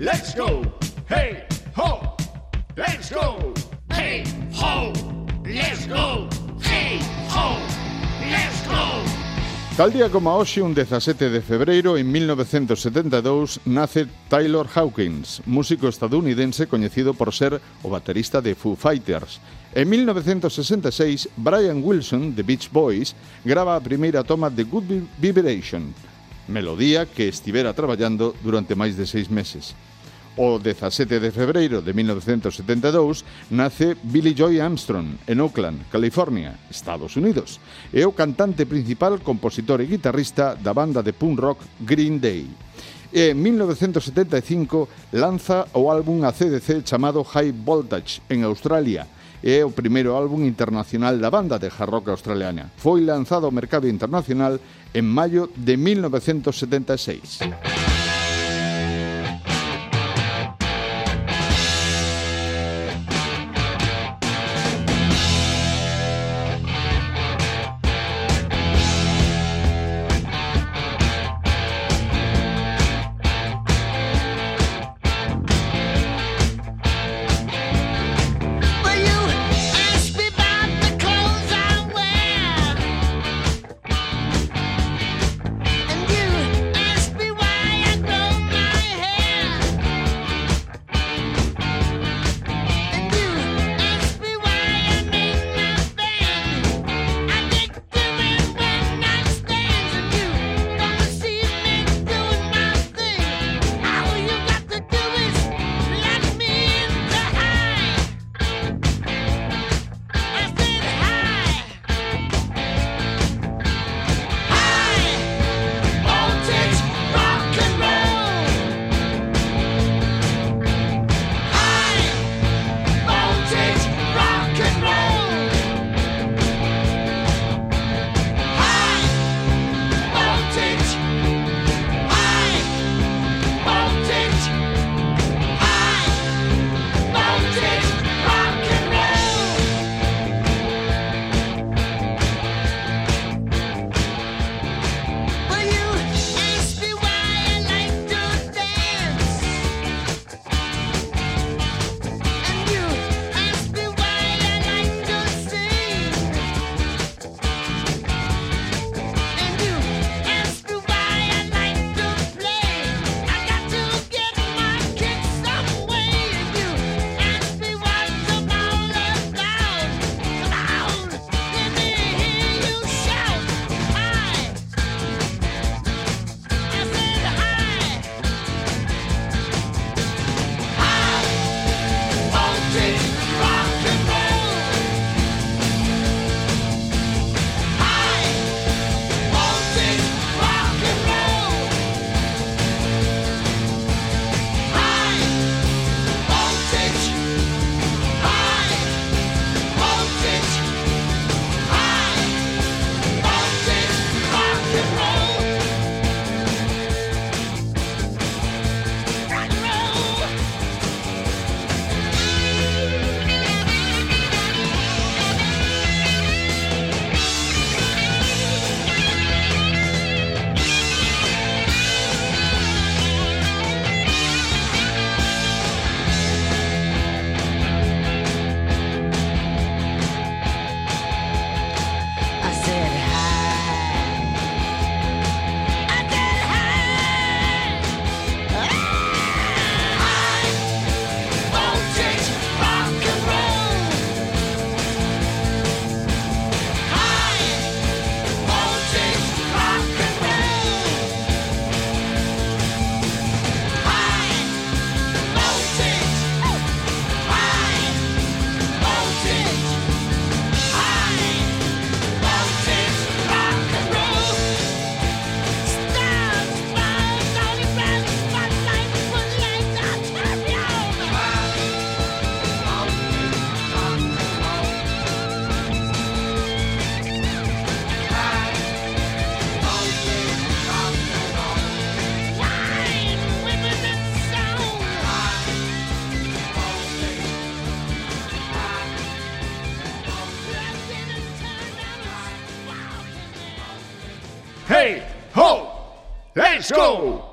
Let's go! Hey, ho! Let's go! Hey, ho! Let's go! Hey, ho! Let's go! Tal día como hoxe, un 17 de febreiro en 1972, nace Taylor Hawkins, músico estadounidense coñecido por ser o baterista de Foo Fighters. En 1966, Brian Wilson, de Beach Boys, grava a primeira toma de Good Vibration, melodía que estivera traballando durante máis de seis meses. O 17 de febreiro de 1972 nace Billy Joy Armstrong en Oakland, California, Estados Unidos. É o cantante principal, compositor e guitarrista da banda de punk rock Green Day. E en 1975 lanza o álbum a CDC chamado High Voltage en Australia, é o primeiro álbum internacional da banda de hard rock australiana. Foi lanzado ao mercado internacional en maio de 1976. Hey, ho, let's go.